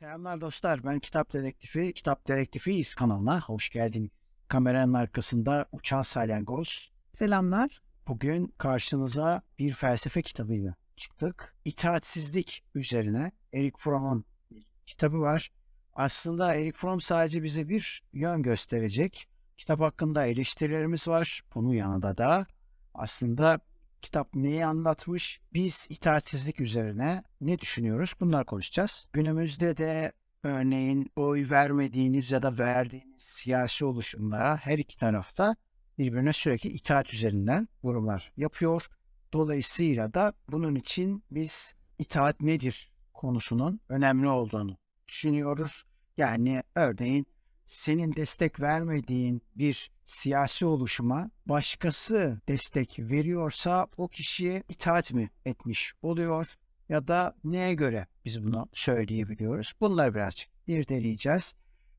Selamlar dostlar. Ben Kitap Dedektifi, Kitap Dedektifiyiz kanalına. Hoş geldiniz. Kameranın arkasında Uçan Salyangoz. Selamlar. Bugün karşınıza bir felsefe kitabıyla çıktık. İtaatsizlik üzerine Erik Fromm'un kitabı var. Aslında Erik Fromm sadece bize bir yön gösterecek. Kitap hakkında eleştirilerimiz var. Bunun yanında da aslında kitap neyi anlatmış? Biz itaatsizlik üzerine ne düşünüyoruz? Bunlar konuşacağız. Günümüzde de örneğin oy vermediğiniz ya da verdiğiniz siyasi oluşumlara her iki tarafta birbirine sürekli itaat üzerinden yorumlar yapıyor. Dolayısıyla da bunun için biz itaat nedir konusunun önemli olduğunu düşünüyoruz. Yani örneğin senin destek vermediğin bir siyasi oluşuma başkası destek veriyorsa o kişiye itaat mi etmiş oluyor ya da neye göre biz bunu söyleyebiliyoruz? Bunları birazcık irdeleyeceğiz.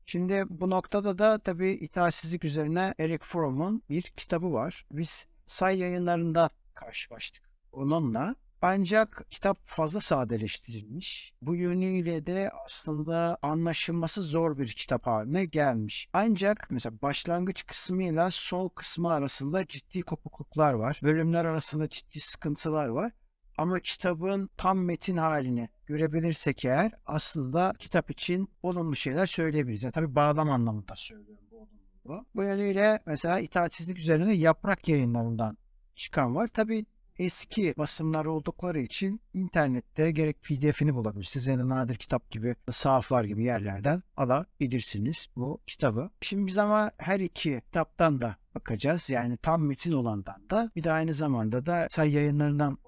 Şimdi bu noktada da tabii itaatsizlik üzerine Eric Fromm'un bir kitabı var. Biz say yayınlarında karşılaştık onunla. Ancak kitap fazla sadeleştirilmiş. Bu yönüyle de aslında anlaşılması zor bir kitap haline gelmiş. Ancak mesela başlangıç kısmıyla son kısmı arasında ciddi kopukluklar var. Bölümler arasında ciddi sıkıntılar var. Ama kitabın tam metin halini görebilirsek eğer aslında kitap için olumlu şeyler söyleyebiliriz. Yani tabii bağlam anlamında söylüyorum bu olumlu. Bu yönüyle mesela itaatsizlik üzerine yaprak yayınlarından çıkan var. Tabii eski basımlar oldukları için internette gerek pdf'ini bulabilirsiniz ya nadir kitap gibi sahaflar gibi yerlerden alabilirsiniz bu kitabı. Şimdi biz ama her iki kitaptan da bakacağız. Yani tam metin olandan da bir de aynı zamanda da say yayınlarından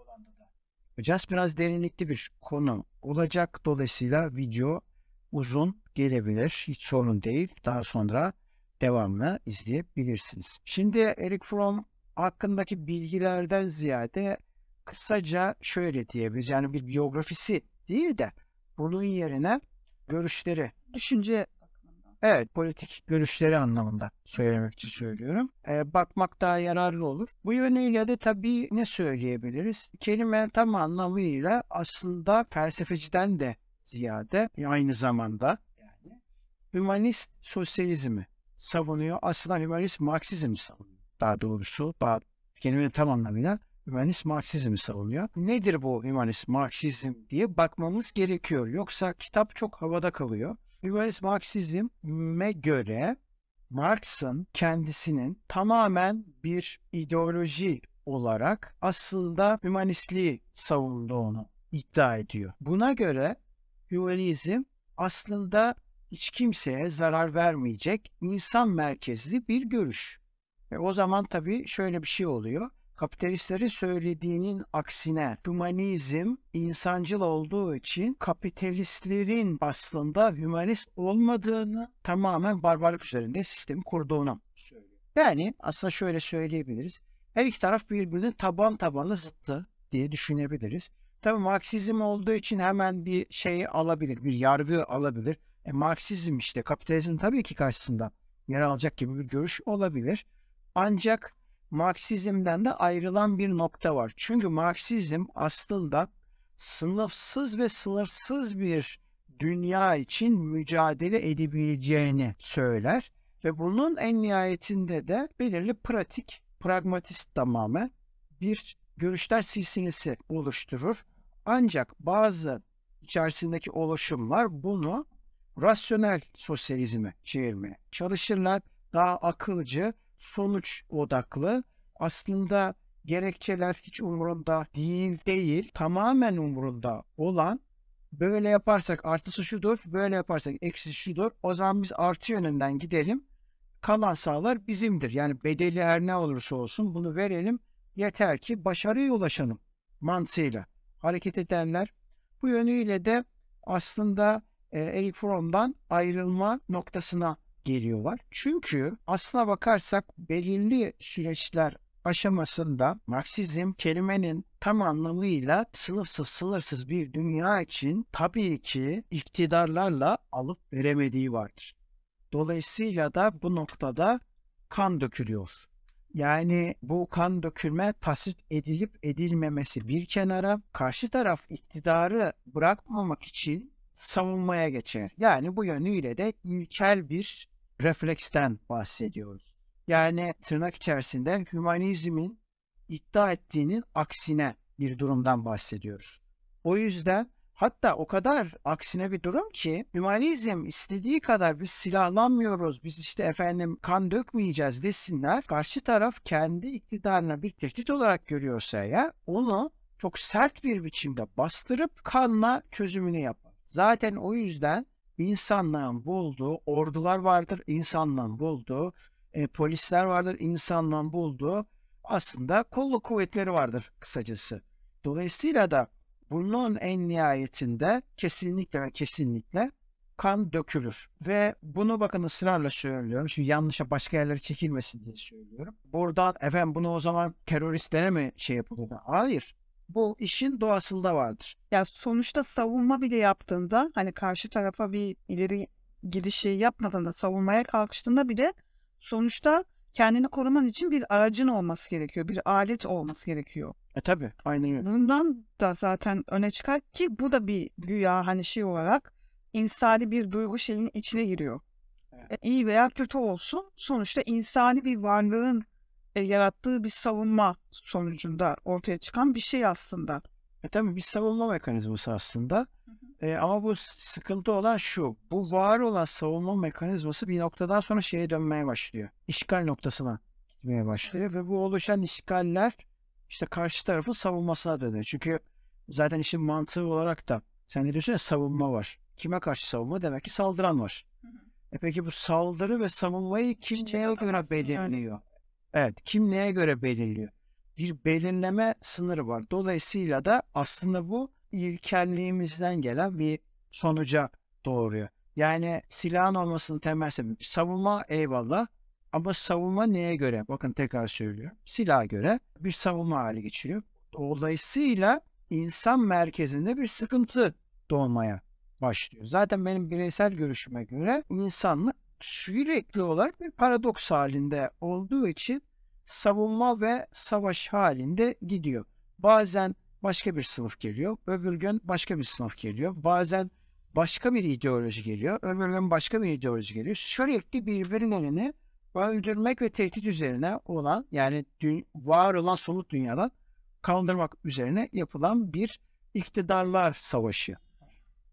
bakacağız. Biraz derinlikli bir konu olacak. Dolayısıyla video uzun gelebilir. Hiç sorun değil. Daha sonra devamlı izleyebilirsiniz. Şimdi Eric Fromm hakkındaki bilgilerden ziyade kısaca şöyle diyebiliriz. Yani bir biyografisi değil de bunun yerine görüşleri, düşünce Evet, politik görüşleri anlamında söylemek için söylüyorum. Ee, bakmak daha yararlı olur. Bu yönüyle de tabii ne söyleyebiliriz? Kelime tam anlamıyla aslında felsefeciden de ziyade aynı zamanda yani hümanist sosyalizmi savunuyor. Aslında hümanist Marksizmi savunuyor daha doğrusu kelimenin tam anlamıyla hümanist Marksizmi savunuyor. Nedir bu hümanist Marksizm diye bakmamız gerekiyor. Yoksa kitap çok havada kalıyor. Hümanist Marksizme göre Marx'ın kendisinin tamamen bir ideoloji olarak aslında hümanistliği savunduğunu iddia ediyor. Buna göre hümanizm aslında hiç kimseye zarar vermeyecek insan merkezli bir görüş. Ve o zaman tabii şöyle bir şey oluyor. Kapitalistlerin söylediğinin aksine hümanizm insancıl olduğu için kapitalistlerin aslında hümanist olmadığını tamamen barbarlık üzerinde sistemi kurduğunu söylüyor. Yani aslında şöyle söyleyebiliriz. Her iki taraf birbirinin taban tabanı zıttı diye düşünebiliriz. Tabi Marksizm olduğu için hemen bir şey alabilir, bir yargı alabilir. E, Marksizm işte kapitalizm tabii ki karşısında yer alacak gibi bir görüş olabilir. Ancak Marksizmden de ayrılan bir nokta var. Çünkü Marksizm aslında sınıfsız ve sınırsız bir dünya için mücadele edebileceğini söyler ve bunun en nihayetinde de belirli pratik, pragmatist tamamen bir görüşler silsilesi oluşturur. Ancak bazı içerisindeki oluşumlar bunu rasyonel sosyalizme çevirmeye çalışırlar. Daha akılcı, sonuç odaklı. Aslında gerekçeler hiç umurunda değil değil. Tamamen umurunda olan böyle yaparsak artısı şudur, böyle yaparsak eksisi şudur. O zaman biz artı yönünden gidelim. Kalan sağlar bizimdir. Yani bedeli her ne olursa olsun bunu verelim. Yeter ki başarıya ulaşalım mantığıyla hareket edenler. Bu yönüyle de aslında e, Eric Fromm'dan ayrılma noktasına geliyorlar. Çünkü aslına bakarsak belirli süreçler aşamasında Marksizm kelimenin tam anlamıyla sınıfsız sınırsız bir dünya için tabii ki iktidarlarla alıp veremediği vardır. Dolayısıyla da bu noktada kan dökülüyor. Yani bu kan dökülme tasvip edilip edilmemesi bir kenara karşı taraf iktidarı bırakmamak için savunmaya geçer. Yani bu yönüyle de ilkel bir refleksten bahsediyoruz. Yani tırnak içerisinde hümanizmin iddia ettiğinin aksine bir durumdan bahsediyoruz. O yüzden hatta o kadar aksine bir durum ki hümanizm istediği kadar biz silahlanmıyoruz, biz işte efendim kan dökmeyeceğiz desinler. Karşı taraf kendi iktidarına bir tehdit olarak görüyorsa ya onu çok sert bir biçimde bastırıp kanla çözümünü yapar. Zaten o yüzden insanlığın bulduğu ordular vardır, insanlığın bulduğu e, polisler vardır, insanlığın bulduğu aslında kolluk kuvvetleri vardır kısacası. Dolayısıyla da bunun en nihayetinde kesinlikle ve kesinlikle kan dökülür. Ve bunu bakın ısrarla söylüyorum. Şimdi yanlışa başka yerlere çekilmesin diye söylüyorum. Buradan efendim bunu o zaman teröristlere mi şey yapılıyor? Hayır. Bu işin doğasında vardır. Ya sonuçta savunma bile yaptığında hani karşı tarafa bir ileri girişi yapmadığında savunmaya kalkıştığında bile sonuçta kendini koruman için bir aracın olması gerekiyor. Bir alet olması gerekiyor. E tabi aynen öyle. Bundan da zaten öne çıkar ki bu da bir güya hani şey olarak insani bir duygu şeyin içine giriyor. Evet. E, iyi veya kötü olsun sonuçta insani bir varlığın e, yarattığı bir savunma sonucunda ortaya çıkan bir şey aslında. E tabii bir savunma mekanizması aslında. E, ama bu sıkıntı olan şu. Bu var olan savunma mekanizması bir noktadan sonra şeye dönmeye başlıyor. İşgal noktasına gitmeye başlıyor ve bu oluşan işgaller işte karşı tarafın savunmasına dönüyor. Çünkü zaten işin mantığı olarak da sen ne diyorsun ya savunma var. Kime karşı savunma? Demek ki saldıran var. E peki bu saldırı ve savunmayı kim neye göre yapamazsın yani. Evet, kim neye göre belirliyor? Bir belirleme sınırı var. Dolayısıyla da aslında bu ilkelliğimizden gelen bir sonuca doğuruyor. Yani silahın olmasının temel sebebi savunma eyvallah ama savunma neye göre? Bakın tekrar söylüyorum. Silaha göre bir savunma hali geçiriyor. Dolayısıyla insan merkezinde bir sıkıntı doğmaya başlıyor. Zaten benim bireysel görüşüme göre insanlık sürekli olarak bir paradoks halinde olduğu için savunma ve savaş halinde gidiyor. Bazen başka bir sınıf geliyor, öbür gün başka bir sınıf geliyor. Bazen başka bir ideoloji geliyor, öbür gün başka bir ideoloji geliyor. Sürekli birbirlerini öldürmek ve tehdit üzerine olan yani var olan somut dünyadan kaldırmak üzerine yapılan bir iktidarlar savaşı.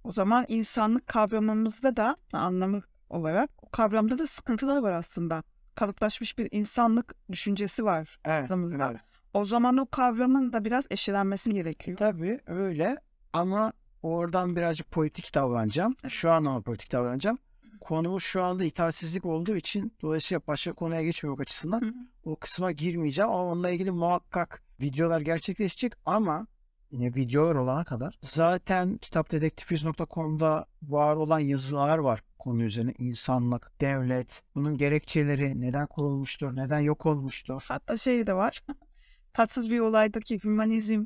O zaman insanlık kavramımızda da anlamı olarak o kavramda da sıkıntılar var aslında. Kalıplaşmış bir insanlık düşüncesi var. Evet, Aklımızda. öyle. O zaman o kavramın da biraz eşelenmesi gerekiyor. Tabii öyle ama oradan birazcık politik davranacağım. Şu an ama politik davranacağım. Konumuz şu anda itaatsizlik olduğu için dolayısıyla başka konuya geçmemek açısından Hı o kısma girmeyeceğim ama onunla ilgili muhakkak videolar gerçekleşecek ama videolar olana kadar zaten kitapdetektifiz.com'da var olan yazılar var konu üzerine insanlık, devlet, bunun gerekçeleri neden kurulmuştur, neden yok olmuştur. Hatta şey de var. Tatsız bir olaydaki hümanizm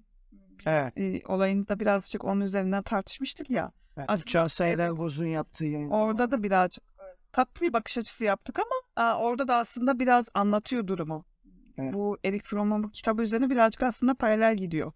Evet. e, olayını da birazcık onun üzerinden tartışmıştık ya. evet. Aslında- Uçan Sayılar yaptığı yayın. Orada da birazcık tatlı bir bakış açısı yaptık ama aa, orada da aslında biraz anlatıyor durumu. Evet. Bu Eric Fromm'un kitabı üzerine birazcık aslında paralel gidiyor.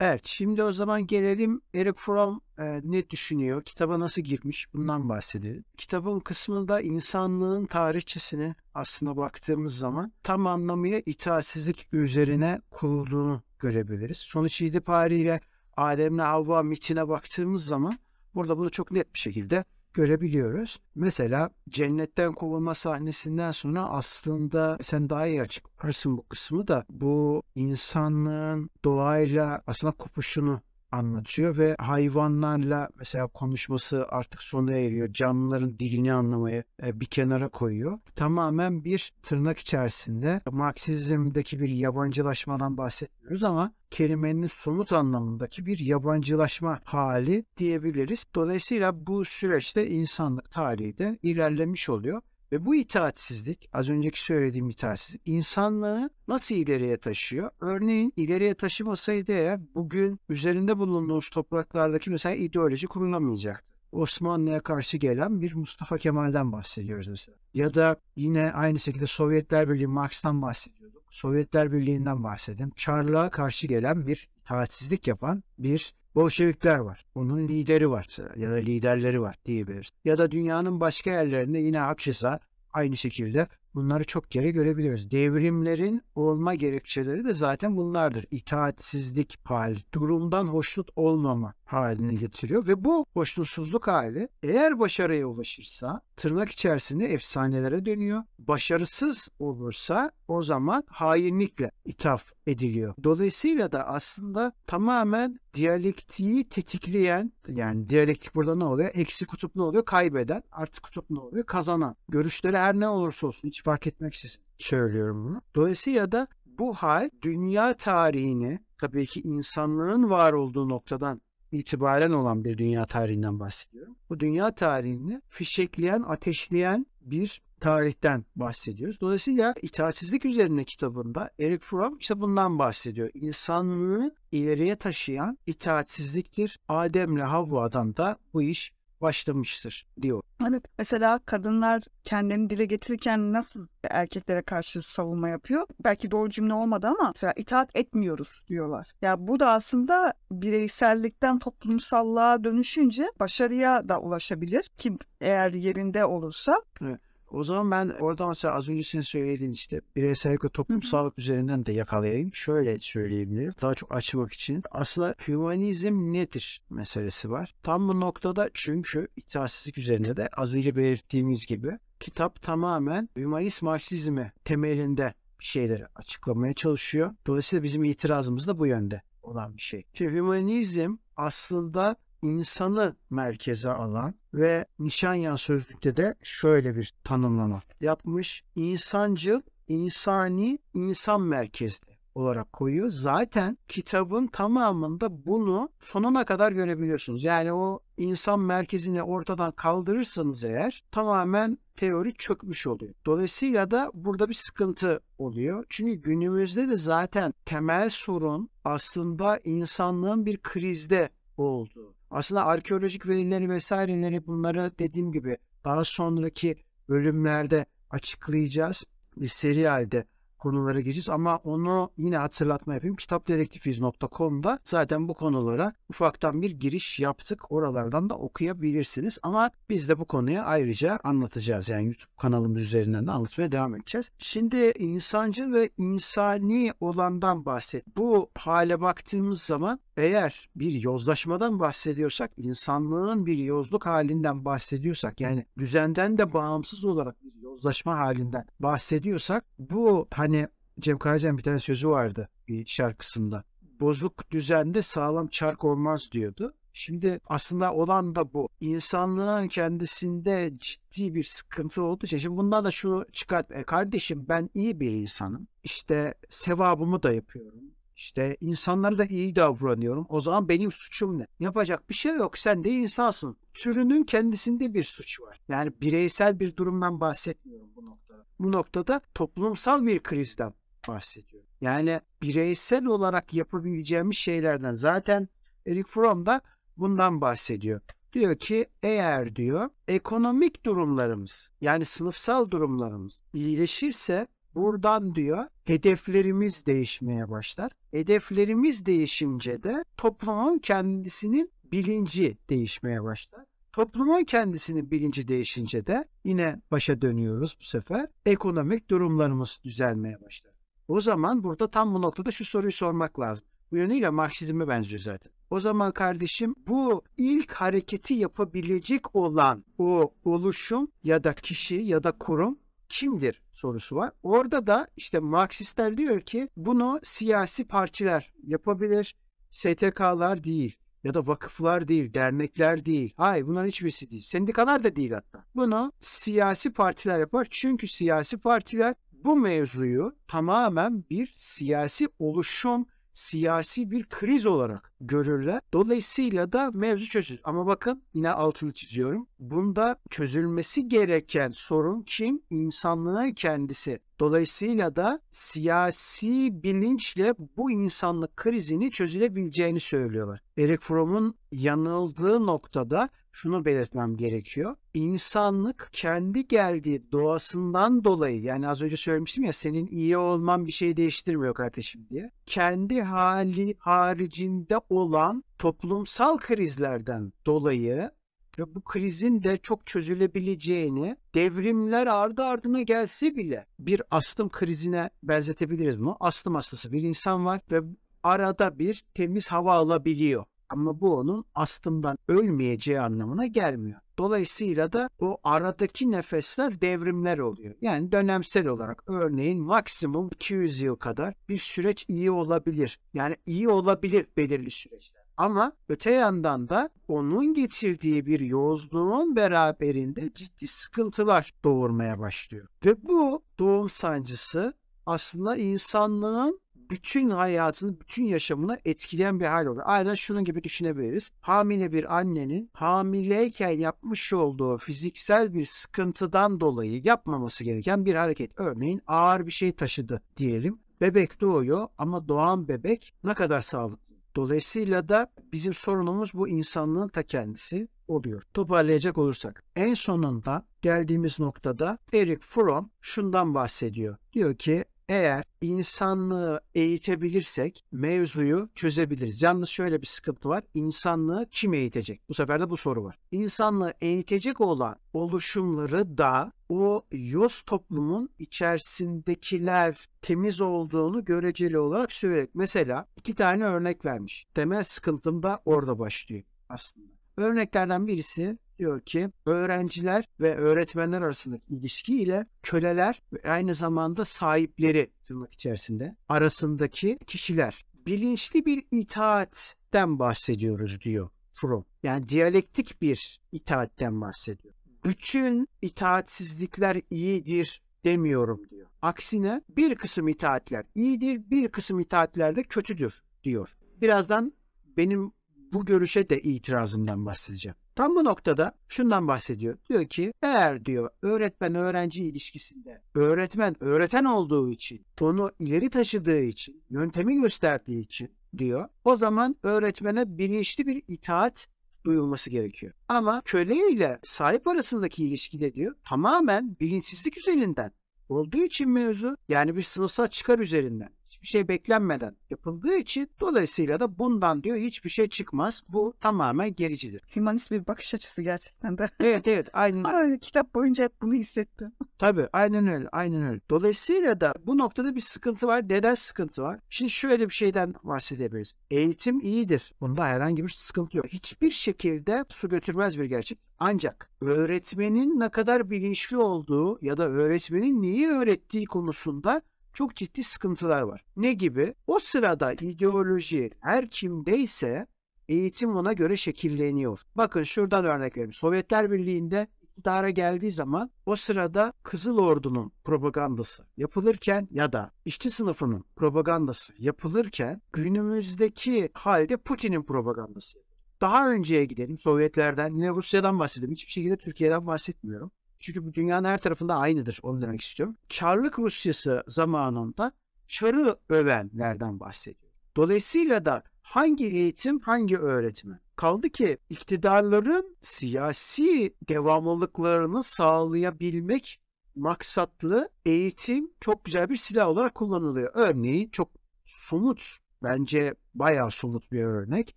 Evet, şimdi o zaman gelelim Eric Fromm e, ne düşünüyor, kitaba nasıl girmiş bundan bahsedelim. Kitabın kısmında insanlığın tarihçesine aslında baktığımız zaman tam anlamıyla itaatsizlik üzerine kurulduğunu görebiliriz. Sonuç itibariyle Adem'le Havva mitine baktığımız zaman burada bunu çok net bir şekilde görebiliyoruz. Mesela cennetten kovulma sahnesinden sonra aslında sen daha iyi açıklarsın bu kısmı da bu insanlığın doğayla aslında kopuşunu anlatıyor ve hayvanlarla mesela konuşması artık sona eriyor. Canlıların dilini anlamayı e, bir kenara koyuyor. Tamamen bir tırnak içerisinde Marksizmdeki bir yabancılaşmadan bahsetmiyoruz ama kelimenin somut anlamındaki bir yabancılaşma hali diyebiliriz. Dolayısıyla bu süreçte insanlık tarihi de ilerlemiş oluyor. Ve bu itaatsizlik, az önceki söylediğim itaatsizlik, insanlığı nasıl ileriye taşıyor? Örneğin ileriye taşımasaydı eğer bugün üzerinde bulunduğumuz topraklardaki mesela ideoloji kurulamayacaktı. Osmanlı'ya karşı gelen bir Mustafa Kemal'den bahsediyoruz mesela. Ya da yine aynı şekilde Sovyetler Birliği Marx'tan bahsediyorduk. Sovyetler Birliği'nden bahsedelim. Çarlığa karşı gelen bir itaatsizlik yapan bir Bolşevikler var. Onun lideri var ya da liderleri var diyebiliriz. Ya da dünyanın başka yerlerinde yine hakeza aynı şekilde bunları çok kere görebiliyoruz. Devrimlerin olma gerekçeleri de zaten bunlardır. İtaatsizlik hali, durumdan hoşnut olmama haline getiriyor ve bu hoşnutsuzluk hali eğer başarıya ulaşırsa tırnak içerisinde efsanelere dönüyor. Başarısız olursa o zaman hainlikle ithaf ediliyor. Dolayısıyla da aslında tamamen diyalektiği tetikleyen yani diyalektik burada ne oluyor? Eksi kutup ne oluyor? Kaybeden. Artı kutup ne oluyor? Kazanan. Görüşleri her ne olursa olsun hiç fark etmeksizin söylüyorum bunu. Dolayısıyla da bu hal dünya tarihini tabii ki insanlığın var olduğu noktadan itibaren olan bir dünya tarihinden bahsediyorum. Bu dünya tarihini fişekleyen, ateşleyen bir tarihten bahsediyoruz. Dolayısıyla itaatsizlik üzerine kitabında Eric Fromm işte bundan bahsediyor. İnsanlığı ileriye taşıyan itaatsizliktir. Adem'le Havva'dan da bu iş başlamıştır diyor. Evet. Mesela kadınlar kendini dile getirirken nasıl erkeklere karşı savunma yapıyor? Belki doğru cümle olmadı ama mesela itaat etmiyoruz diyorlar. Ya bu da aslında bireysellikten toplumsallığa dönüşünce başarıya da ulaşabilir ki eğer yerinde olursa. Evet. O zaman ben orada mesela az önce senin söylediğin işte bireysellik ve toplumsallık üzerinden de yakalayayım. Şöyle söyleyebilirim. Daha çok açmak için. Aslında hümanizm nedir meselesi var. Tam bu noktada çünkü itaatsizlik üzerinde de az önce belirttiğimiz gibi kitap tamamen hümanist marksizmi temelinde bir şeyleri açıklamaya çalışıyor. Dolayısıyla bizim itirazımız da bu yönde olan bir şey. Şimdi hümanizm aslında insanı merkeze alan ve Nişanyan sözlükte de şöyle bir tanımlama yapmış. İnsancıl, insani, insan merkezli olarak koyuyor. Zaten kitabın tamamında bunu sonuna kadar görebiliyorsunuz. Yani o insan merkezini ortadan kaldırırsanız eğer tamamen teori çökmüş oluyor. Dolayısıyla da burada bir sıkıntı oluyor. Çünkü günümüzde de zaten temel sorun aslında insanlığın bir krizde olduğu. Aslında arkeolojik verileri vesaireleri bunları dediğim gibi daha sonraki bölümlerde açıklayacağız. Bir seri halde konulara geçeceğiz ama onu yine hatırlatma yapayım. Kitapdedektifiz.com'da zaten bu konulara ufaktan bir giriş yaptık. Oralardan da okuyabilirsiniz. Ama biz de bu konuya ayrıca anlatacağız. Yani YouTube kanalımız üzerinden de anlatmaya devam edeceğiz. Şimdi insancıl ve insani olandan bahset. Bu hale baktığımız zaman eğer bir yozlaşmadan bahsediyorsak, insanlığın bir yozluk halinden bahsediyorsak yani düzenden de bağımsız olarak bir yozlaşma halinden bahsediyorsak bu hani Cem Karaca'nın bir tane sözü vardı bir şarkısında. Bozuk düzende sağlam çark olmaz diyordu. Şimdi aslında olan da bu. İnsanlığın kendisinde ciddi bir sıkıntı olduğu için. Şimdi bundan da şunu çıkart. E kardeşim ben iyi bir insanım. İşte sevabımı da yapıyorum. İşte insanlara da iyi davranıyorum. O zaman benim suçum ne? Yapacak bir şey yok. Sen de insansın. Türünün kendisinde bir suç var. Yani bireysel bir durumdan bahsetmiyorum bu noktada. Bu noktada toplumsal bir krizden bahsediyorum. Yani bireysel olarak yapabileceğimiz şeylerden zaten Eric Fromm da bundan bahsediyor. Diyor ki eğer diyor ekonomik durumlarımız yani sınıfsal durumlarımız iyileşirse buradan diyor hedeflerimiz değişmeye başlar. Hedeflerimiz değişince de toplumun kendisinin bilinci değişmeye başlar. Toplumun kendisinin bilinci değişince de yine başa dönüyoruz bu sefer. Ekonomik durumlarımız düzelmeye başlar. O zaman burada tam bu noktada şu soruyu sormak lazım. Bu yönüyle Marksizme benziyor zaten. O zaman kardeşim bu ilk hareketi yapabilecek olan o oluşum ya da kişi ya da kurum kimdir sorusu var. Orada da işte Marksistler diyor ki bunu siyasi partiler yapabilir, STK'lar değil ya da vakıflar değil, dernekler değil. Hayır bunların hiçbirisi değil. Sendikalar da değil hatta. Bunu siyasi partiler yapar. Çünkü siyasi partiler bu mevzuyu tamamen bir siyasi oluşum, siyasi bir kriz olarak görürler. Dolayısıyla da mevzu çözülür. Ama bakın yine altını çiziyorum. Bunda çözülmesi gereken sorun kim? İnsanlığın kendisi. Dolayısıyla da siyasi bilinçle bu insanlık krizini çözülebileceğini söylüyorlar. Eric Fromm'un yanıldığı noktada şunu belirtmem gerekiyor. İnsanlık kendi geldiği doğasından dolayı yani az önce söylemiştim ya senin iyi olman bir şey değiştirmiyor kardeşim diye. Kendi hali haricinde olan toplumsal krizlerden dolayı ve bu krizin de çok çözülebileceğini devrimler ardı ardına gelse bile bir astım krizine benzetebiliriz bunu. Astım hastası bir insan var ve arada bir temiz hava alabiliyor. Ama bu onun astımdan ölmeyeceği anlamına gelmiyor. Dolayısıyla da o aradaki nefesler devrimler oluyor. Yani dönemsel olarak örneğin maksimum 200 yıl kadar bir süreç iyi olabilir. Yani iyi olabilir belirli süreçler. Ama öte yandan da onun getirdiği bir yozluğun beraberinde ciddi sıkıntılar doğurmaya başlıyor. Ve bu doğum sancısı aslında insanlığın bütün hayatını, bütün yaşamını etkileyen bir hal oluyor. Aynen şunun gibi düşünebiliriz. Hamile bir annenin hamileyken yapmış olduğu fiziksel bir sıkıntıdan dolayı yapmaması gereken bir hareket. Örneğin ağır bir şey taşıdı diyelim. Bebek doğuyor ama doğan bebek ne kadar sağlıklı. Dolayısıyla da bizim sorunumuz bu insanlığın ta kendisi oluyor. Toparlayacak olursak en sonunda geldiğimiz noktada Eric Fromm şundan bahsediyor. Diyor ki eğer insanlığı eğitebilirsek mevzuyu çözebiliriz. Yalnız şöyle bir sıkıntı var. İnsanlığı kim eğitecek? Bu sefer de bu soru var. İnsanlığı eğitecek olan oluşumları da o yoz toplumun içerisindekiler temiz olduğunu göreceli olarak söyleyerek. Mesela iki tane örnek vermiş. Temel sıkıntım da orada başlıyor aslında. Örneklerden birisi diyor ki öğrenciler ve öğretmenler arasındaki ilişki ile köleler ve aynı zamanda sahipleri tırnak içerisinde arasındaki kişiler bilinçli bir itaatten bahsediyoruz diyor Fromm. Yani diyalektik bir itaatten bahsediyor. Bütün itaatsizlikler iyidir demiyorum diyor. Aksine bir kısım itaatler iyidir, bir kısım itaatler de kötüdür diyor. Birazdan benim bu görüşe de itirazımdan bahsedeceğim. Tam bu noktada şundan bahsediyor. Diyor ki eğer diyor öğretmen öğrenci ilişkisinde öğretmen öğreten olduğu için onu ileri taşıdığı için yöntemi gösterdiği için diyor o zaman öğretmene bilinçli bir itaat duyulması gerekiyor. Ama köle ile sahip arasındaki ilişkide diyor tamamen bilinçsizlik üzerinden olduğu için mevzu yani bir sınıfsal çıkar üzerinden hiçbir şey beklenmeden yapıldığı için dolayısıyla da bundan diyor hiçbir şey çıkmaz. Bu tamamen gericidir. Hümanist bir bakış açısı gerçekten de. Evet evet aynen. Ay, kitap boyunca hep bunu hissettim. Tabii aynen öyle aynen öyle. Dolayısıyla da bu noktada bir sıkıntı var. Neden sıkıntı var? Şimdi şöyle bir şeyden bahsedebiliriz. Eğitim iyidir. Bunda herhangi bir sıkıntı yok. Hiçbir şekilde su götürmez bir gerçek. Ancak öğretmenin ne kadar bilinçli olduğu ya da öğretmenin neyi öğrettiği konusunda çok ciddi sıkıntılar var. Ne gibi? O sırada ideoloji her kimdeyse eğitim ona göre şekilleniyor. Bakın şuradan örnek vereyim. Sovyetler Birliği'nde iktidara geldiği zaman o sırada Kızıl Ordu'nun propagandası yapılırken ya da işçi sınıfının propagandası yapılırken günümüzdeki halde Putin'in propagandası daha önceye gidelim Sovyetlerden yine Rusya'dan bahsediyorum. Hiçbir şekilde Türkiye'den bahsetmiyorum. Çünkü bu dünyanın her tarafında aynıdır. Onu demek istiyorum. Çarlık Rusyası zamanında çarı övenlerden bahsediyor. Dolayısıyla da hangi eğitim, hangi öğretmen? Kaldı ki iktidarların siyasi devamlılıklarını sağlayabilmek maksatlı eğitim çok güzel bir silah olarak kullanılıyor. Örneğin çok somut, bence bayağı somut bir örnek.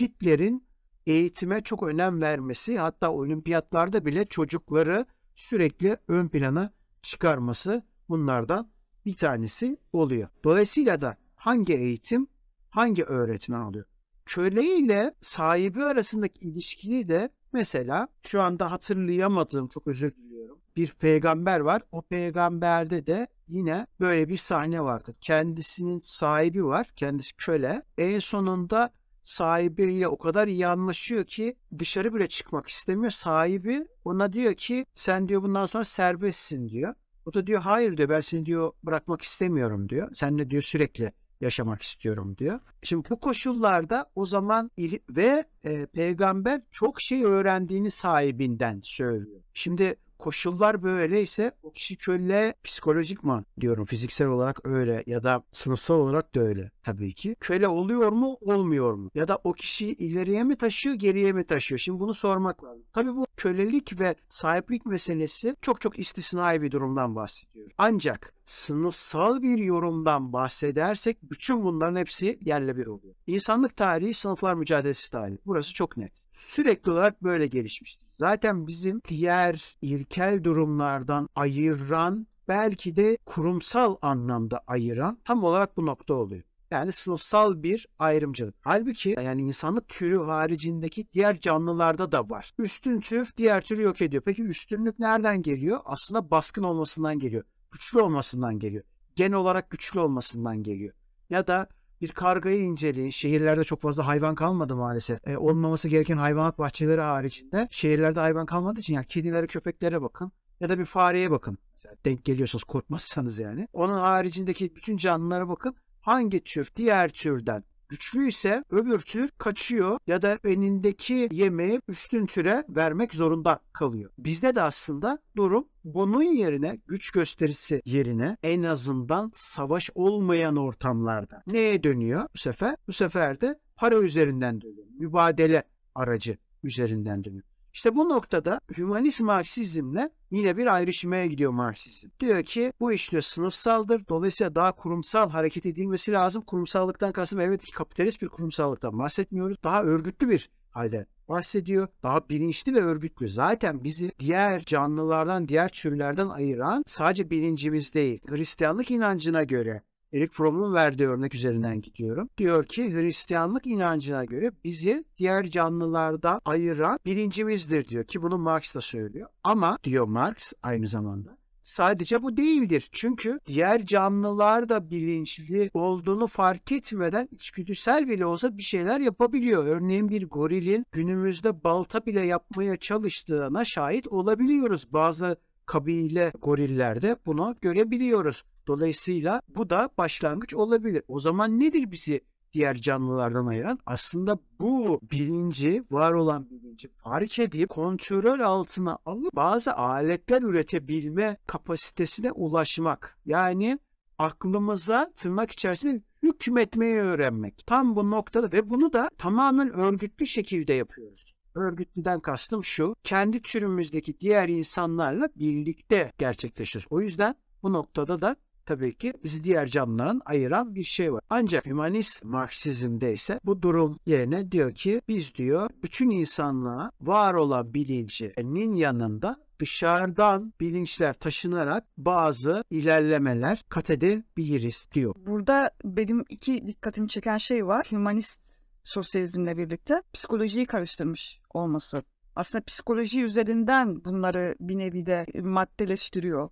Hitler'in eğitime çok önem vermesi hatta olimpiyatlarda bile çocukları sürekli ön plana çıkarması bunlardan bir tanesi oluyor. Dolayısıyla da hangi eğitim hangi öğretmen oluyor? Köle ile sahibi arasındaki ilişkili de mesela şu anda hatırlayamadığım çok özür diliyorum. Bir peygamber var. O peygamberde de yine böyle bir sahne vardı. Kendisinin sahibi var. Kendisi köle. En sonunda sahibiyle o kadar iyi anlaşıyor ki dışarı bile çıkmak istemiyor. Sahibi ona diyor ki sen diyor bundan sonra serbestsin diyor. O da diyor hayır diyor ben seni diyor bırakmak istemiyorum diyor. Seninle diyor sürekli yaşamak istiyorum diyor. Şimdi bu koşullarda o zaman ve e, peygamber çok şey öğrendiğini sahibinden söylüyor. Şimdi koşullar böyleyse o kişi köle psikolojikman diyorum fiziksel olarak öyle ya da sınıfsal olarak da öyle tabii ki. Köle oluyor mu olmuyor mu? Ya da o kişiyi ileriye mi taşıyor geriye mi taşıyor? Şimdi bunu sormak lazım. Tabii bu kölelik ve sahiplik meselesi çok çok istisnai bir durumdan bahsediyor. Ancak sınıfsal bir yorumdan bahsedersek bütün bunların hepsi yerle bir oluyor. İnsanlık tarihi sınıflar mücadelesi tarihi. Burası çok net. Sürekli olarak böyle gelişmiştir. Zaten bizim diğer ilkel durumlardan ayıran belki de kurumsal anlamda ayıran tam olarak bu nokta oluyor. Yani sınıfsal bir ayrımcılık. Halbuki yani insanlık türü haricindeki diğer canlılarda da var. Üstün tür diğer türü yok ediyor. Peki üstünlük nereden geliyor? Aslında baskın olmasından geliyor. Güçlü olmasından geliyor. Gen olarak güçlü olmasından geliyor. Ya da bir kargayı inceleyin. Şehirlerde çok fazla hayvan kalmadı maalesef. E, olmaması gereken hayvanat bahçeleri haricinde şehirlerde hayvan kalmadığı için yani kedilere köpeklere bakın ya da bir fareye bakın. Mesela denk geliyorsanız korkmazsanız yani. Onun haricindeki bütün canlılara bakın. Hangi tür diğer türden güçlüyse öbür tür kaçıyor ya da önündeki yemeği üstün türe vermek zorunda kalıyor. Bizde de aslında durum bunun yerine güç gösterisi yerine en azından savaş olmayan ortamlarda neye dönüyor bu sefer? Bu sefer de para üzerinden dönüyor. Mübadele aracı üzerinden dönüyor. İşte bu noktada hümanist Marksizmle yine bir ayrışmaya gidiyor Marksizm. Diyor ki bu iş diyor sınıfsaldır. Dolayısıyla daha kurumsal hareket edilmesi lazım. Kurumsallıktan kastım elbette ki kapitalist bir kurumsallıktan bahsetmiyoruz. Daha örgütlü bir halde bahsediyor. Daha bilinçli ve örgütlü. Zaten bizi diğer canlılardan, diğer türlerden ayıran sadece bilincimiz değil. Hristiyanlık inancına göre Eric Fromm'un verdiği örnek üzerinden gidiyorum. Diyor ki Hristiyanlık inancına göre bizi diğer canlılardan ayıran bilincimizdir diyor ki bunu Marx da söylüyor. Ama diyor Marx aynı zamanda Sadece bu değildir. Çünkü diğer canlılar da bilinçli olduğunu fark etmeden içgüdüsel bile olsa bir şeyler yapabiliyor. Örneğin bir gorilin günümüzde balta bile yapmaya çalıştığına şahit olabiliyoruz. Bazı kabile gorillerde bunu görebiliyoruz. Dolayısıyla bu da başlangıç olabilir. O zaman nedir bizi diğer canlılardan ayıran? Aslında bu bilinci, var olan bilinci fark edip kontrol altına alıp bazı aletler üretebilme kapasitesine ulaşmak. Yani aklımıza tırnak içerisinde hükmetmeyi öğrenmek. Tam bu noktada ve bunu da tamamen örgütlü şekilde yapıyoruz. Örgütlüden kastım şu, kendi türümüzdeki diğer insanlarla birlikte gerçekleşiyoruz. O yüzden bu noktada da tabii ki bizi diğer canlıların ayıran bir şey var. Ancak hümanist Marksizmde ise bu durum yerine diyor ki biz diyor bütün insanlığa var olan bilincinin yanında dışarıdan bilinçler taşınarak bazı ilerlemeler kat edebiliriz diyor. Burada benim iki dikkatimi çeken şey var. Hümanist sosyalizmle birlikte psikolojiyi karıştırmış olması. Aslında psikoloji üzerinden bunları bir nevi de maddeleştiriyor.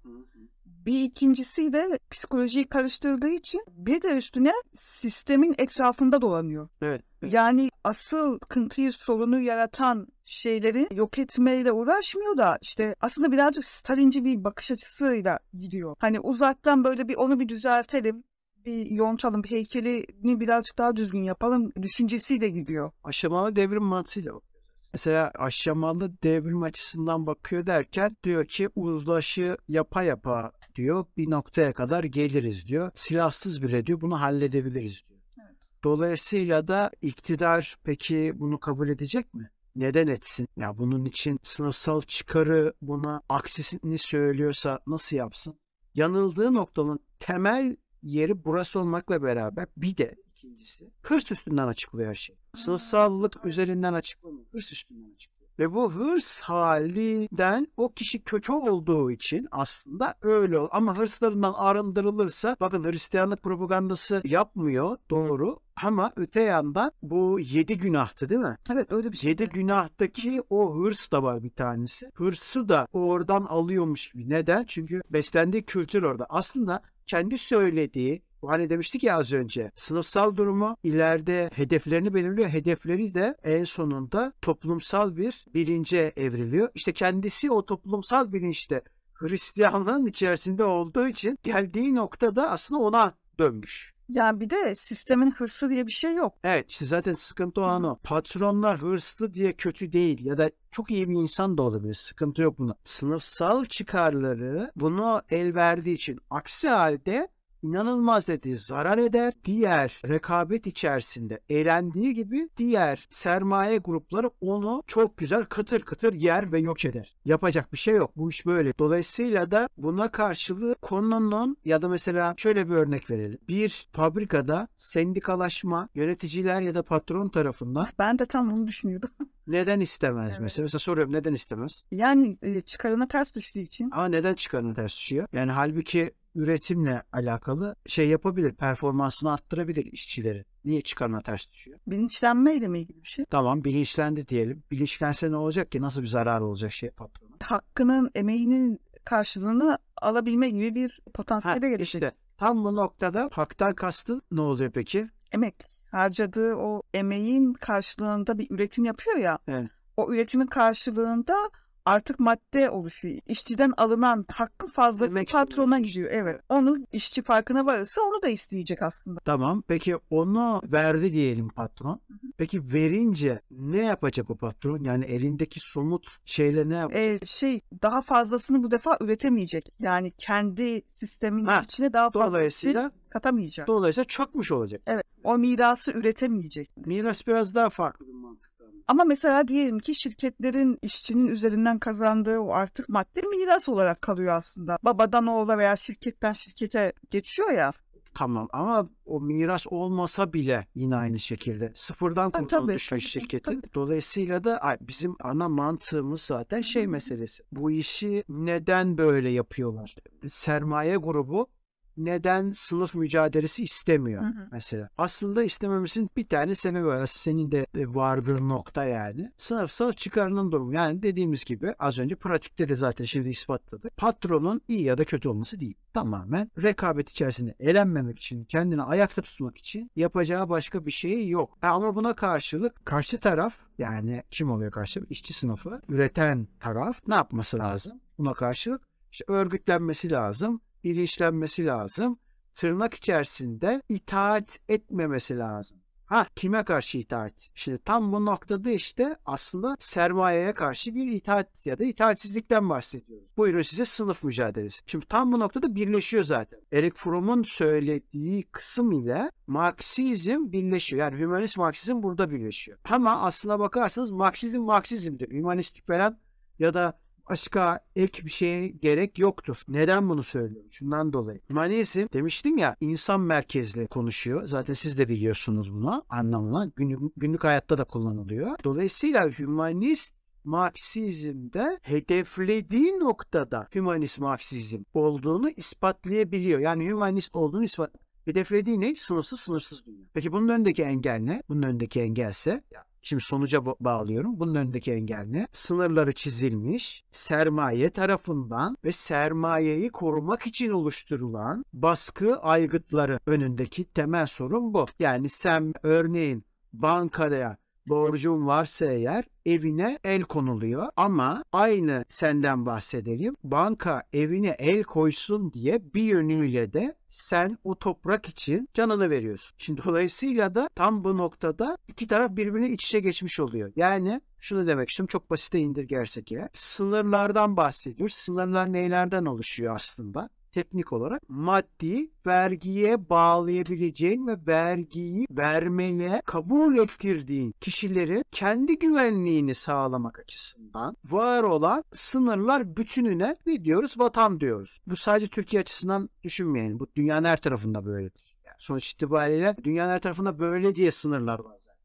Bir ikincisi de psikolojiyi karıştırdığı için bir de üstüne sistemin etrafında dolanıyor. Evet. evet. Yani asıl sıkıntıyı sorunu yaratan şeyleri yok etmeyle uğraşmıyor da işte aslında birazcık Stalinci bir bakış açısıyla gidiyor. Hani uzaktan böyle bir onu bir düzeltelim bir yontalım, bir heykelini birazcık daha düzgün yapalım düşüncesiyle gidiyor. Aşamalı devrim mantığıyla. Mesela aşamalı devrim açısından bakıyor derken diyor ki uzlaşı yapa yapa diyor bir noktaya kadar geliriz diyor. Silahsız bile diyor bunu halledebiliriz diyor. Evet. Dolayısıyla da iktidar peki bunu kabul edecek mi? Neden etsin? Ya bunun için sınıfsal çıkarı buna aksisini söylüyorsa nasıl yapsın? Yanıldığı noktanın temel yeri burası olmakla beraber bir de ikincisi hırs üstünden açıklıyor her şey. Sınıfsallık üzerinden açıklamıyor. Hırs üstünden açıklıyor. Ve bu hırs halinden o kişi kötü olduğu için aslında öyle ol. Ama hırslarından arındırılırsa bakın Hristiyanlık propagandası yapmıyor doğru. Ama öte yandan bu yedi günahtı değil mi? Evet öyle bir şey. Yedi günahtaki o hırs da var bir tanesi. Hırsı da oradan alıyormuş gibi. Neden? Çünkü beslendiği kültür orada. Aslında kendi söylediği Hani demiştik ya az önce sınıfsal durumu ileride hedeflerini belirliyor. Hedefleri de en sonunda toplumsal bir bilince evriliyor. İşte kendisi o toplumsal bilinçte Hristiyanlığın içerisinde olduğu için geldiği noktada aslında ona dönmüş. Yani bir de sistemin hırsı diye bir şey yok. Evet işte zaten sıkıntı olan o. Patronlar hırslı diye kötü değil ya da çok iyi bir insan da olabilir. Sıkıntı yok bunda. Sınıfsal çıkarları bunu el verdiği için aksi halde inanılmaz dedi zarar eder. Diğer rekabet içerisinde eğlendiği gibi diğer sermaye grupları onu çok güzel kıtır kıtır yer ve yok eder. Yapacak bir şey yok. Bu iş böyle. Dolayısıyla da buna karşılığı konunun ya da mesela şöyle bir örnek verelim. Bir fabrikada sendikalaşma yöneticiler ya da patron tarafından Ben de tam onu düşünüyordum. neden istemez Evet. mesela? Mesela soruyorum neden istemez? Yani e, çıkarına ters düştüğü için. Ama neden çıkarına ters düşüyor? Yani halbuki üretimle alakalı şey yapabilir, performansını arttırabilir işçileri. Niye çıkarına ters düşüyor? Bilinçlenmeyle mi ilgili bir şey? Tamam bilinçlendi diyelim. Bilinçlense ne olacak ki? Nasıl bir zarar olacak şey patrona? Hakkının, emeğinin karşılığını alabilme gibi bir potansiyele gelişecek. işte tam bu noktada haktan kastın ne oluyor peki? Emek. Harcadığı o emeğin karşılığında bir üretim yapıyor ya. Evet. O üretimin karşılığında artık madde oluşuyor. İşçiden alınan hakkın fazlası Emek patrona gidiyor. Evet. Onu işçi farkına varırsa onu da isteyecek aslında. Tamam. Peki onu verdi diyelim patron. Peki verince ne yapacak o patron? Yani elindeki somut şeyle ne yapacak? Ee, şey daha fazlasını bu defa üretemeyecek. Yani kendi sistemin Ha, içine daha fazla Dolayısıyla katamayacak. dolayısıyla çökmüş olacak. Evet. O mirası üretemeyecek. Miras biraz daha farklı bir mantıkta. Ama mesela diyelim ki şirketlerin işçinin üzerinden kazandığı o artık madde miras olarak kalıyor aslında. Babadan oğula veya şirketten şirkete geçiyor ya. Tamam ama o miras olmasa bile yine aynı şekilde sıfırdan tabii, bir şirketi. tabii. Dolayısıyla da bizim ana mantığımız zaten şey meselesi. Bu işi neden böyle yapıyorlar? Sermaye grubu neden sınıf mücadelesi istemiyor Hı hı. mesela? Aslında istememesinin bir tane sebebi var. Aslında senin de e, vardığın nokta yani. Sınıfsal çıkarının durumu. Yani dediğimiz gibi az önce pratikte de zaten şimdi ispatladık. Patronun iyi ya da kötü olması değil. Tamamen rekabet içerisinde elenmemek için, kendini ayakta tutmak için yapacağı başka bir şey yok. Ha, Ama buna karşılık karşı taraf yani kim oluyor karşı? İşçi sınıfı, üreten taraf ne yapması lazım? Buna karşılık işte örgütlenmesi lazım, bilinçlenmesi lazım. Tırnak içerisinde itaat etmemesi lazım. Ha kime karşı itaat? Şimdi tam bu noktada işte aslında sermayeye karşı bir itaat ya da itaatsizlikten bahsediyoruz. Buyurun size sınıf mücadelesi. Şimdi tam bu noktada birleşiyor zaten. Eric Fromm'un söylediği kısım ile Marksizm birleşiyor. Yani hümanist Marksizm burada birleşiyor. Ama aslına bakarsanız Marksizm Marksizmdir. Hümanistik falan ya da başka ek bir şeye gerek yoktur. Neden bunu söylüyorum? Şundan dolayı. Hümanizm demiştim ya insan merkezli konuşuyor. Zaten siz de biliyorsunuz bunu anlamına. Günlük, günlük hayatta da kullanılıyor. Dolayısıyla hümanist Marksizmde hedeflediği noktada hümanist Marksizm olduğunu ispatlayabiliyor. Yani hümanist olduğunu ispat Hedeflediği ne? Sınırsız sınırsız dünya. Peki bunun önündeki engel ne? Bunun önündeki engelse Şimdi sonuca ba- bağlıyorum. Bunun önündeki engel ne? Sınırları çizilmiş, sermaye tarafından ve sermayeyi korumak için oluşturulan baskı aygıtları önündeki temel sorun bu. Yani sen örneğin bankaya borcun varsa eğer evine el konuluyor ama aynı senden bahsedelim. Banka evine el koysun diye bir yönüyle de sen o toprak için canını veriyorsun. Şimdi dolayısıyla da tam bu noktada iki taraf birbirine iç içe geçmiş oluyor. Yani şunu demek istiyorum çok basite indirgersek ya. Sınırlardan bahsediyoruz. Sınırlar neylerden oluşuyor aslında? Teknik olarak maddi vergiye bağlayabileceğin ve vergiyi vermeye kabul ettirdiğin kişilerin kendi güvenliğini sağlamak açısından var olan sınırlar bütününe ne diyoruz? Vatan diyoruz. Bu sadece Türkiye açısından düşünmeyelim. Bu dünyanın her tarafında böyledir. Yani sonuç itibariyle dünyanın her tarafında böyle diye sınırlar var zaten.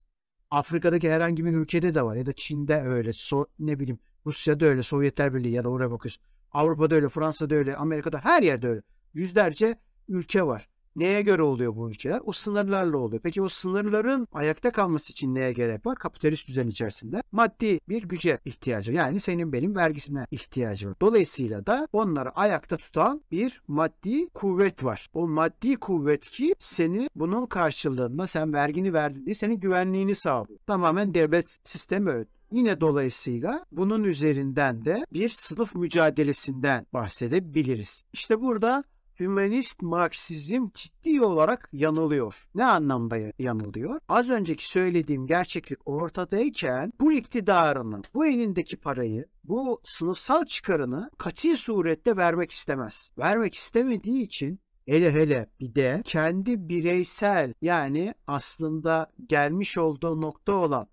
Afrika'daki herhangi bir ülkede de var ya da Çin'de öyle, so ne bileyim Rusya'da öyle, Sovyetler Birliği ya da oraya bakıyorsun. Avrupa'da öyle, Fransa'da öyle, Amerika'da her yerde öyle. Yüzlerce ülke var. Neye göre oluyor bu ülkeler? O sınırlarla oluyor. Peki o sınırların ayakta kalması için neye gerek var? Kapitalist düzen içerisinde maddi bir güce ihtiyacı. Yani senin benim vergisine ihtiyacı var. Dolayısıyla da onları ayakta tutan bir maddi kuvvet var. O maddi kuvvet ki seni bunun karşılığında sen vergini verdin diye senin güvenliğini sağlıyor. Tamamen devlet sistemi öyle. Yine dolayısıyla bunun üzerinden de bir sınıf mücadelesinden bahsedebiliriz. İşte burada hümanist Marksizm ciddi olarak yanılıyor. Ne anlamda yanılıyor? Az önceki söylediğim gerçeklik ortadayken bu iktidarının bu elindeki parayı, bu sınıfsal çıkarını kati surette vermek istemez. Vermek istemediği için hele hele bir de kendi bireysel yani aslında gelmiş olduğu nokta olan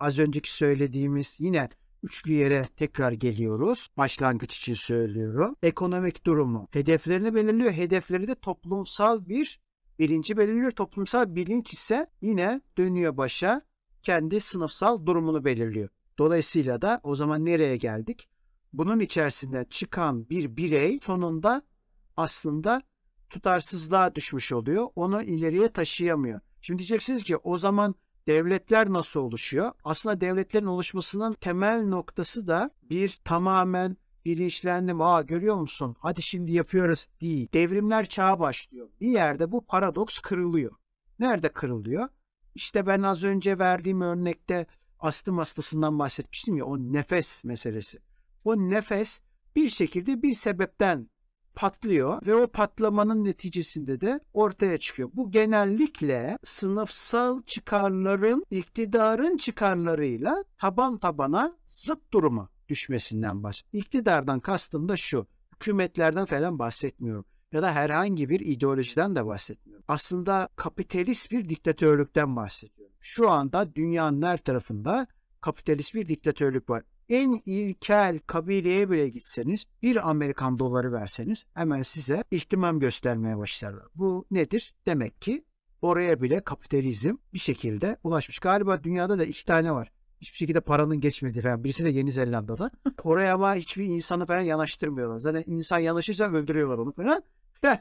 az önceki söylediğimiz yine üçlü yere tekrar geliyoruz. Başlangıç için söylüyorum. Ekonomik durumu. Hedeflerini belirliyor. Hedefleri de toplumsal bir bilinci belirliyor. Toplumsal bilinç ise yine dönüyor başa kendi sınıfsal durumunu belirliyor. Dolayısıyla da o zaman nereye geldik? Bunun içerisinden çıkan bir birey sonunda aslında tutarsızlığa düşmüş oluyor. Onu ileriye taşıyamıyor. Şimdi diyeceksiniz ki o zaman devletler nasıl oluşuyor? Aslında devletlerin oluşmasının temel noktası da bir tamamen bilinçlendim. Aa görüyor musun? Hadi şimdi yapıyoruz değil. Devrimler çağı başlıyor. Bir yerde bu paradoks kırılıyor. Nerede kırılıyor? İşte ben az önce verdiğim örnekte astım hastasından bahsetmiştim ya o nefes meselesi. O nefes bir şekilde bir sebepten patlıyor ve o patlamanın neticesinde de ortaya çıkıyor. Bu genellikle sınıfsal çıkarların iktidarın çıkarlarıyla taban tabana zıt duruma düşmesinden bahsediyor. İktidardan kastım da şu. Hükümetlerden falan bahsetmiyorum ya da herhangi bir ideolojiden de bahsetmiyorum. Aslında kapitalist bir diktatörlükten bahsediyorum. Şu anda dünyanın her tarafında kapitalist bir diktatörlük var en ilkel kabileye bile gitseniz bir Amerikan doları verseniz hemen size ihtimam göstermeye başlarlar. Bu nedir? Demek ki oraya bile kapitalizm bir şekilde ulaşmış. Galiba dünyada da iki tane var. Hiçbir şekilde paranın geçmedi falan. Birisi de Yeni Zelanda'da. Oraya ama hiçbir insanı falan yanaştırmıyorlar. Zaten insan yanaşırsa öldürüyorlar onu falan. Yani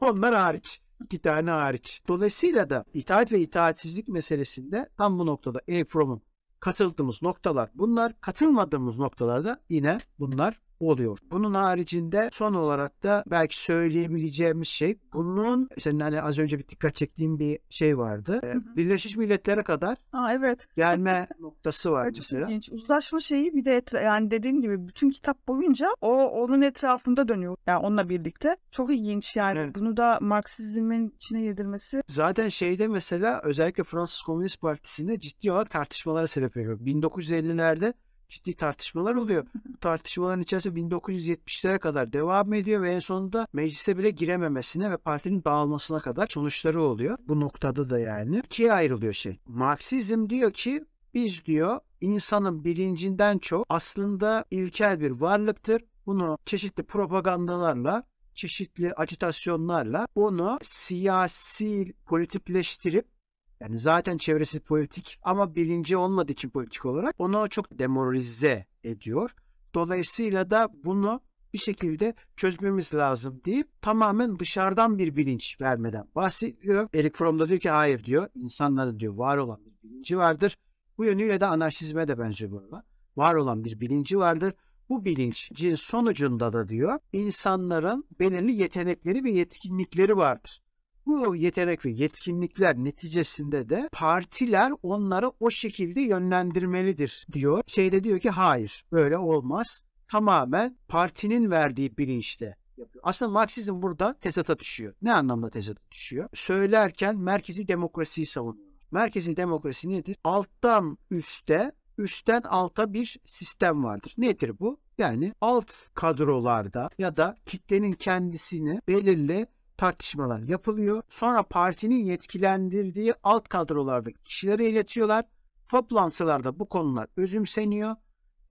onlar hariç. iki tane hariç. Dolayısıyla da itaat ve itaatsizlik meselesinde tam bu noktada Eric Fromm'un katıldığımız noktalar bunlar. Katılmadığımız noktalarda yine bunlar oluyor. Bunun haricinde son olarak da belki söyleyebileceğimiz şey bunun senin hani az önce bir dikkat çektiğim bir şey vardı. Hı hı. Birleşmiş Milletler'e kadar Aa, evet. gelme noktası var evet, mesela. Ilginç. Uzlaşma şeyi bir de etra- yani dediğin gibi bütün kitap boyunca o onun etrafında dönüyor. Yani onunla birlikte. Çok ilginç yani. Evet. Bunu da Marksizmin içine yedirmesi. Zaten şeyde mesela özellikle Fransız Komünist Partisi'nde ciddi olarak tartışmalara sebep veriyor. 1950'lerde ciddi tartışmalar oluyor. Bu tartışmaların içerisinde 1970'lere kadar devam ediyor ve en sonunda meclise bile girememesine ve partinin dağılmasına kadar sonuçları oluyor. Bu noktada da yani ikiye ayrılıyor şey. Marksizm diyor ki biz diyor insanın bilincinden çok aslında ilkel bir varlıktır. Bunu çeşitli propagandalarla çeşitli acitasyonlarla onu siyasi politikleştirip yani zaten çevresi politik ama bilinci olmadığı için politik olarak onu çok demoralize ediyor. Dolayısıyla da bunu bir şekilde çözmemiz lazım deyip tamamen dışarıdan bir bilinç vermeden bahsediyor. Eric Fromm da diyor ki hayır diyor insanların diyor var olan bir bilinci vardır. Bu yönüyle de anarşizme de benziyor bu arada. Var olan bir bilinci vardır. Bu bilincin sonucunda da diyor insanların belirli yetenekleri ve yetkinlikleri vardır. Bu yetenek ve yetkinlikler neticesinde de partiler onları o şekilde yönlendirmelidir diyor. Şeyde diyor ki hayır böyle olmaz. Tamamen partinin verdiği bilinçte yapıyor. Aslında Marksizm burada tezata düşüyor. Ne anlamda tezata düşüyor? Söylerken merkezi demokrasiyi savunuyor. Merkezi demokrasi nedir? Alttan üste, üstten alta bir sistem vardır. Nedir bu? Yani alt kadrolarda ya da kitlenin kendisini belirli tartışmalar yapılıyor. Sonra partinin yetkilendirdiği alt kadrolarda kişilere iletiyorlar. Toplantılarda bu konular özümseniyor.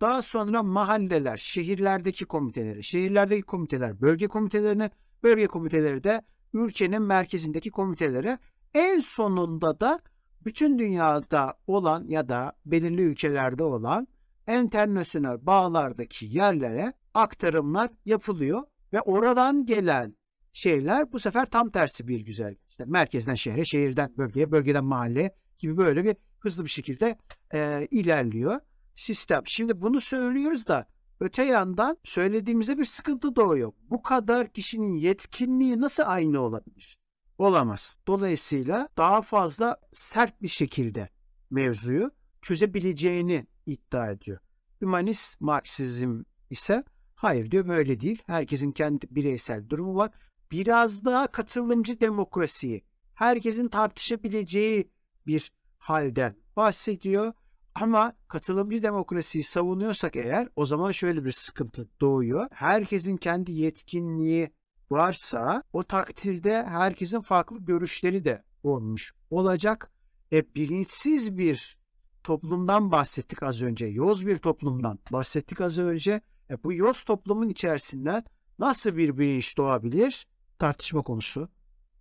Daha sonra mahalleler, şehirlerdeki komiteleri, şehirlerdeki komiteler bölge komitelerine, bölge komiteleri de ülkenin merkezindeki komitelere en sonunda da bütün dünyada olan ya da belirli ülkelerde olan internasyonel bağlardaki yerlere aktarımlar yapılıyor ve oradan gelen şeyler bu sefer tam tersi bir güzel. İşte merkezden şehre, şehirden bölgeye, bölgeden mahalleye gibi böyle bir hızlı bir şekilde e, ilerliyor sistem. Şimdi bunu söylüyoruz da öte yandan söylediğimizde bir sıkıntı doğuyor. Bu kadar kişinin yetkinliği nasıl aynı olabilir? Olamaz. Dolayısıyla daha fazla sert bir şekilde mevzuyu çözebileceğini iddia ediyor. Hümanist Marksizm ise hayır diyor böyle değil. Herkesin kendi bireysel durumu var biraz daha katılımcı demokrasiyi, herkesin tartışabileceği bir halden bahsediyor. Ama katılımcı demokrasiyi savunuyorsak eğer o zaman şöyle bir sıkıntı doğuyor. Herkesin kendi yetkinliği varsa o takdirde herkesin farklı görüşleri de olmuş olacak. E, bilinçsiz bir toplumdan bahsettik az önce. Yoz bir toplumdan bahsettik az önce. E, bu yoz toplumun içerisinden nasıl bir bilinç doğabilir? Tartışma konusu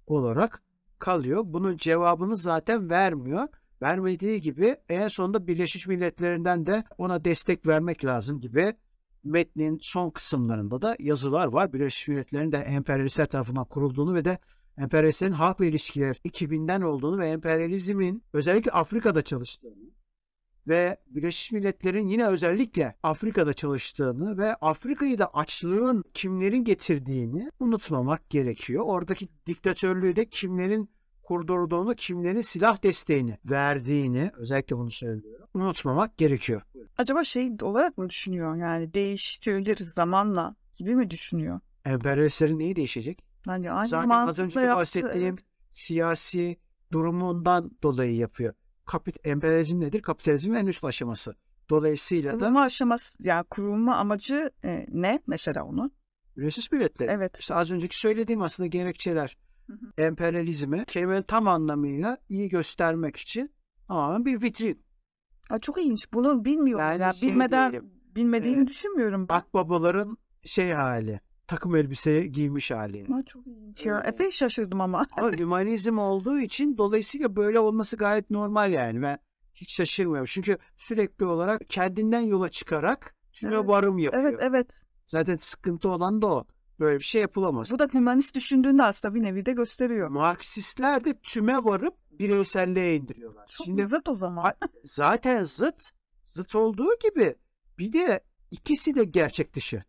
olarak kalıyor. Bunun cevabını zaten vermiyor. Vermediği gibi en sonunda Birleşmiş Milletler'inden de ona destek vermek lazım gibi metnin son kısımlarında da yazılar var. Birleşmiş Milletler'in de emperyalistler tarafından kurulduğunu ve de emperyalistlerin halkla ilişkiler 2000'den olduğunu ve emperyalizmin özellikle Afrika'da çalıştığını ve Birleşmiş Milletler'in yine özellikle Afrika'da çalıştığını ve Afrika'yı da açlığın kimlerin getirdiğini unutmamak gerekiyor. Oradaki diktatörlüğü de kimlerin kurdurduğunu, kimlerin silah desteğini verdiğini özellikle bunu söylüyorum. Unutmamak gerekiyor. Acaba şey olarak mı düşünüyor? Yani değiştirebiliriz zamanla gibi mi düşünüyor? Emperyalistlerin neyi değişecek? Yani aynı Zaten az önce yaptı, bahsettiğim evet. siyasi durumundan dolayı yapıyor. Kapit emperyalizm nedir? Kapitalizmin en üst aşaması. Dolayısıyla da Kurulma aşaması yani kurulma amacı e, ne mesela onun? Birleşmiş Milletler. Evet. İşte az önceki söylediğim aslında gerekçeler. Hı hı. Emperyalizmi kelimenin tam anlamıyla iyi göstermek için tamamen bir vitrin. Aa, çok ilginç. Bunu bilmiyorum. Yani Yani şey bilmeden diyelim, bilmediğimi Evet. düşünmüyorum. ben. Akbabaların şey hali. Takım elbise giymiş hali. Aa, çok ilginç ya. Epey şaşırdım ama. Ama hümanizm olduğu için dolayısıyla böyle olması gayet normal yani. Ben hiç şaşırmıyorum. Çünkü sürekli olarak kendinden yola çıkarak tüme Evet. varım yapıyor. Evet evet. Zaten sıkıntı olan da o. Böyle bir şey yapılamaz. Bu da hümanist düşündüğünde aslında bir nevi de gösteriyor. Marksistler de tüme varıp bireyselliğe indiriyorlar. Çok Şimdi zıt o zaman. Zaten zıt, zıt olduğu gibi bir de ikisi de gerçek dışı.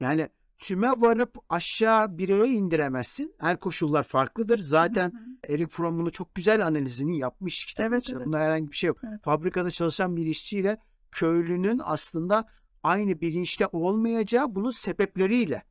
Yani tüme varıp aşağı bireye indiremezsin. Her koşullar farklıdır. Zaten Eric Fromm bunu çok güzel analizini yapmış. Kitap Evet, evet. Bunda herhangi bir şey yok. Evet. Fabrikada çalışan bir işçiyle köylünün aslında aynı bilinçte olmayacağı bunun sebepleriyle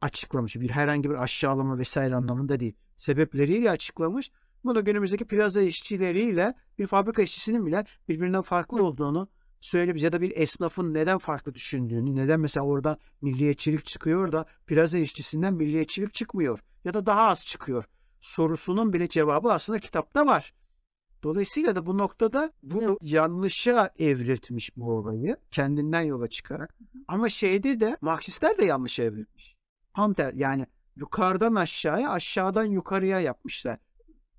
açıklamış. Bir herhangi bir aşağılama vesaire anlamında değil. Sebepleriyle açıklamış. Bunu günümüzdeki plaza işçileriyle bir fabrika işçisinin bile birbirinden farklı olduğunu söylemiş. Ya da bir esnafın neden farklı düşündüğünü, neden mesela orada milliyetçilik çıkıyor da plaza işçisinden milliyetçilik çıkmıyor. Ya da daha az çıkıyor. Sorusunun bile cevabı aslında kitapta var. Dolayısıyla da bu noktada bu yanlışa evriltmiş bu olayı kendinden yola çıkarak. Ama şeyde de Marksistler de yanlış evrilmiş. Tam ter yani yukarıdan aşağıya aşağıdan yukarıya yapmışlar.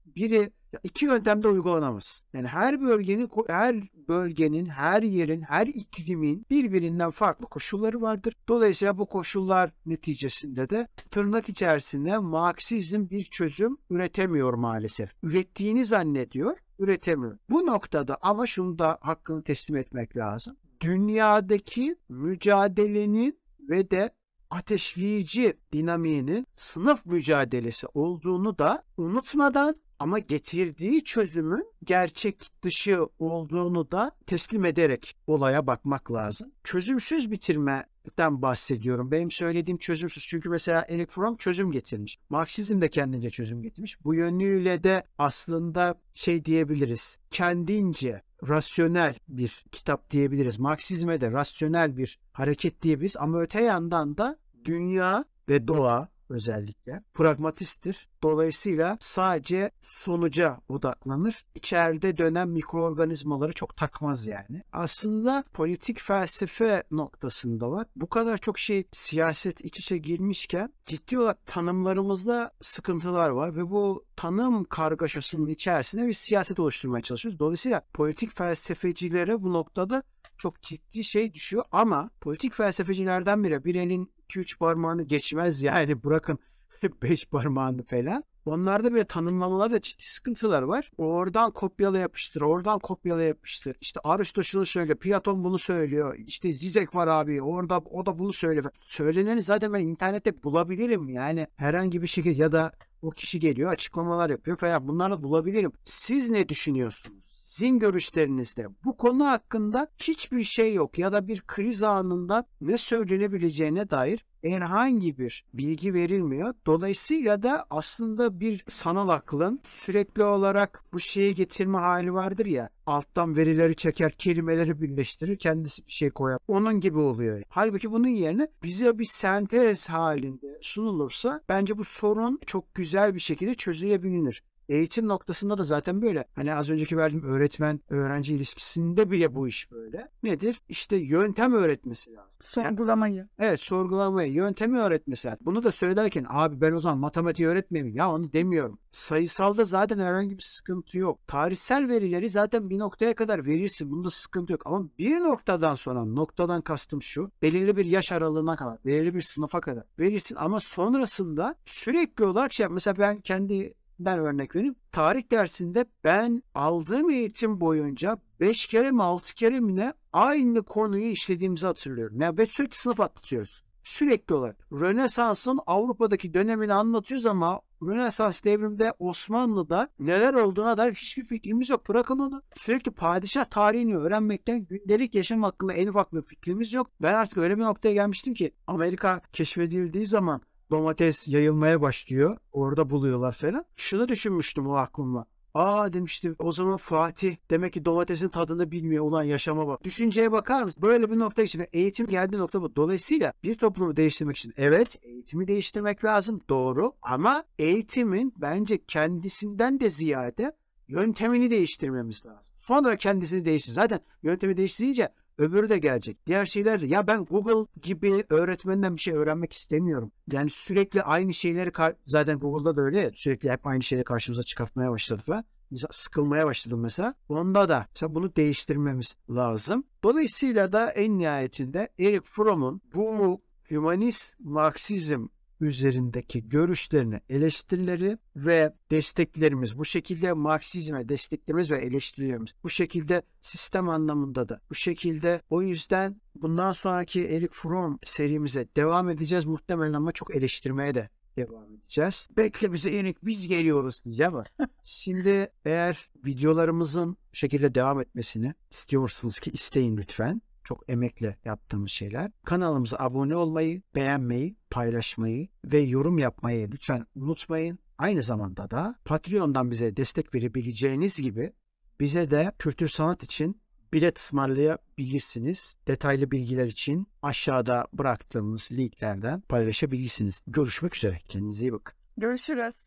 Biri iki yöntemde uygulanamaz. Yani her bölgenin her bölgenin, her yerin, her iklimin birbirinden farklı koşulları vardır. Dolayısıyla bu koşullar neticesinde de tırnak içerisinde Marksizm bir çözüm üretemiyor maalesef. Ürettiğini zannediyor, üretemiyor. Bu noktada ama şunu da hakkını teslim etmek lazım. Dünyadaki mücadelenin ve de ateşleyici dinamiğinin sınıf mücadelesi olduğunu da unutmadan ama getirdiği çözümün gerçek dışı olduğunu da teslim ederek olaya bakmak lazım. Çözümsüz bitirmeden bahsediyorum. Benim söylediğim çözümsüz. Çünkü mesela Eric Fromm çözüm getirmiş. Marksizm de kendince çözüm getirmiş. Bu yönüyle de aslında şey diyebiliriz. Kendince rasyonel bir kitap diyebiliriz. Marksizme de rasyonel bir hareket diyebiliriz. Ama öte yandan da dünya ve doğa özellikle pragmatisttir. Dolayısıyla sadece sonuca odaklanır. İçeride dönen mikroorganizmaları çok takmaz yani. Aslında politik felsefe noktasında var. Bu kadar çok şey siyaset iç içe girmişken ciddi olarak tanımlarımızda sıkıntılar var ve bu tanım kargaşasının içerisinde bir siyaset oluşturmaya çalışıyoruz. Dolayısıyla politik felsefecilere bu noktada çok ciddi şey düşüyor ama politik felsefecilerden biri bir elin 2-3 parmağını geçmez yani bırakın 5 parmağını falan. Onlarda böyle tanımlamalarda ciddi sıkıntılar var. Oradan kopyala yapıştır, oradan kopyala yapıştır. İşte Aristo şunu söylüyor, Platon bunu söylüyor. İşte Zizek var abi, orada o da bunu söylüyor. Söyleneni zaten ben internette bulabilirim yani herhangi bir şekilde ya da o kişi geliyor açıklamalar yapıyor falan bunları bulabilirim. Siz ne düşünüyorsunuz? Sizin görüşlerinizde bu konu hakkında hiçbir şey yok ya da bir kriz anında ne söylenebileceğine dair herhangi bir bilgi verilmiyor. Dolayısıyla da aslında bir sanal aklın sürekli olarak bu şeye getirme hali vardır ya. Alttan verileri çeker, kelimeleri birleştirir, kendisi bir şey koyar. Onun gibi oluyor. Halbuki bunun yerine bize bir sentez halinde sunulursa bence bu sorun çok güzel bir şekilde çözülebilir. Eğitim noktasında da zaten böyle. Hani az önceki verdiğim öğretmen öğrenci ilişkisinde bile bu iş böyle. Nedir? İşte yöntem öğretmesi lazım. Sorgulamayı. Evet sorgulamayı, yöntemi öğretmesi lazım. Bunu da söylerken abi ben o zaman matematiği öğretmeyeyim. Ya onu demiyorum. Sayısalda zaten herhangi bir sıkıntı yok. Tarihsel verileri zaten bir noktaya kadar verirsin. Bunda sıkıntı yok. Ama bir noktadan sonra noktadan kastım şu. Belirli bir yaş aralığına kadar, belirli bir sınıfa kadar verirsin. Ama sonrasında sürekli olarak şey mesela ben kendi ben örnek vereyim. Tarih dersinde ben aldığım eğitim boyunca 5 kere mi 6 kere mi ne aynı konuyu işlediğimizi hatırlıyorum. Yani ve sürekli sınıf atlatıyoruz. Sürekli olarak. Rönesans'ın Avrupa'daki dönemini anlatıyoruz ama Rönesans devrimde Osmanlı'da neler olduğuna dair hiçbir fikrimiz yok. Bırakın onu. Sürekli padişah tarihini öğrenmekten gündelik yaşam hakkında en ufak bir fikrimiz yok. Ben artık öyle bir noktaya gelmiştim ki Amerika keşfedildiği zaman domates yayılmaya başlıyor. Orada buluyorlar falan. Şunu düşünmüştüm o aklımda. Aa demiştim o zaman Fatih demek ki domatesin tadını bilmiyor ulan yaşama bak. Düşünceye bakar mısın? Böyle bir nokta için eğitim geldiği nokta bu. Dolayısıyla bir toplumu değiştirmek için evet eğitimi değiştirmek lazım doğru ama eğitimin bence kendisinden de ziyade yöntemini değiştirmemiz lazım. Sonra kendisini değiştir. Zaten yöntemi değiştirince öbürü de gelecek. Diğer şeyler de ya ben Google gibi öğretmenden bir şey öğrenmek istemiyorum. Yani sürekli aynı şeyleri zaten Google'da da öyle sürekli hep aynı şeyleri karşımıza çıkartmaya başladı falan. Sıkılmaya başladım mesela. Onda da mesela bunu değiştirmemiz lazım. Dolayısıyla da en nihayetinde Eric Fromm'un bu humanist Marksizm üzerindeki görüşlerini, eleştirileri ve desteklerimiz bu şekilde Marksizme desteklerimiz ve eleştirilerimiz bu şekilde sistem anlamında da bu şekilde. O yüzden bundan sonraki Eric Fromm serimize devam edeceğiz. Muhtemelen ama çok eleştirmeye de devam edeceğiz. Bekle bize Erik biz geliyoruz diyeceğim ama şimdi eğer videolarımızın şekilde devam etmesini istiyorsanız ki isteyin lütfen çok emekle yaptığımız şeyler. Kanalımıza abone olmayı, beğenmeyi, paylaşmayı ve yorum yapmayı lütfen unutmayın. Aynı zamanda da Patreon'dan bize destek verebileceğiniz gibi bize de kültür sanat için bilet ısmarlayabilirsiniz. Detaylı bilgiler için aşağıda bıraktığımız linklerden paylaşabilirsiniz. Görüşmek üzere. Kendinize iyi bakın. Görüşürüz.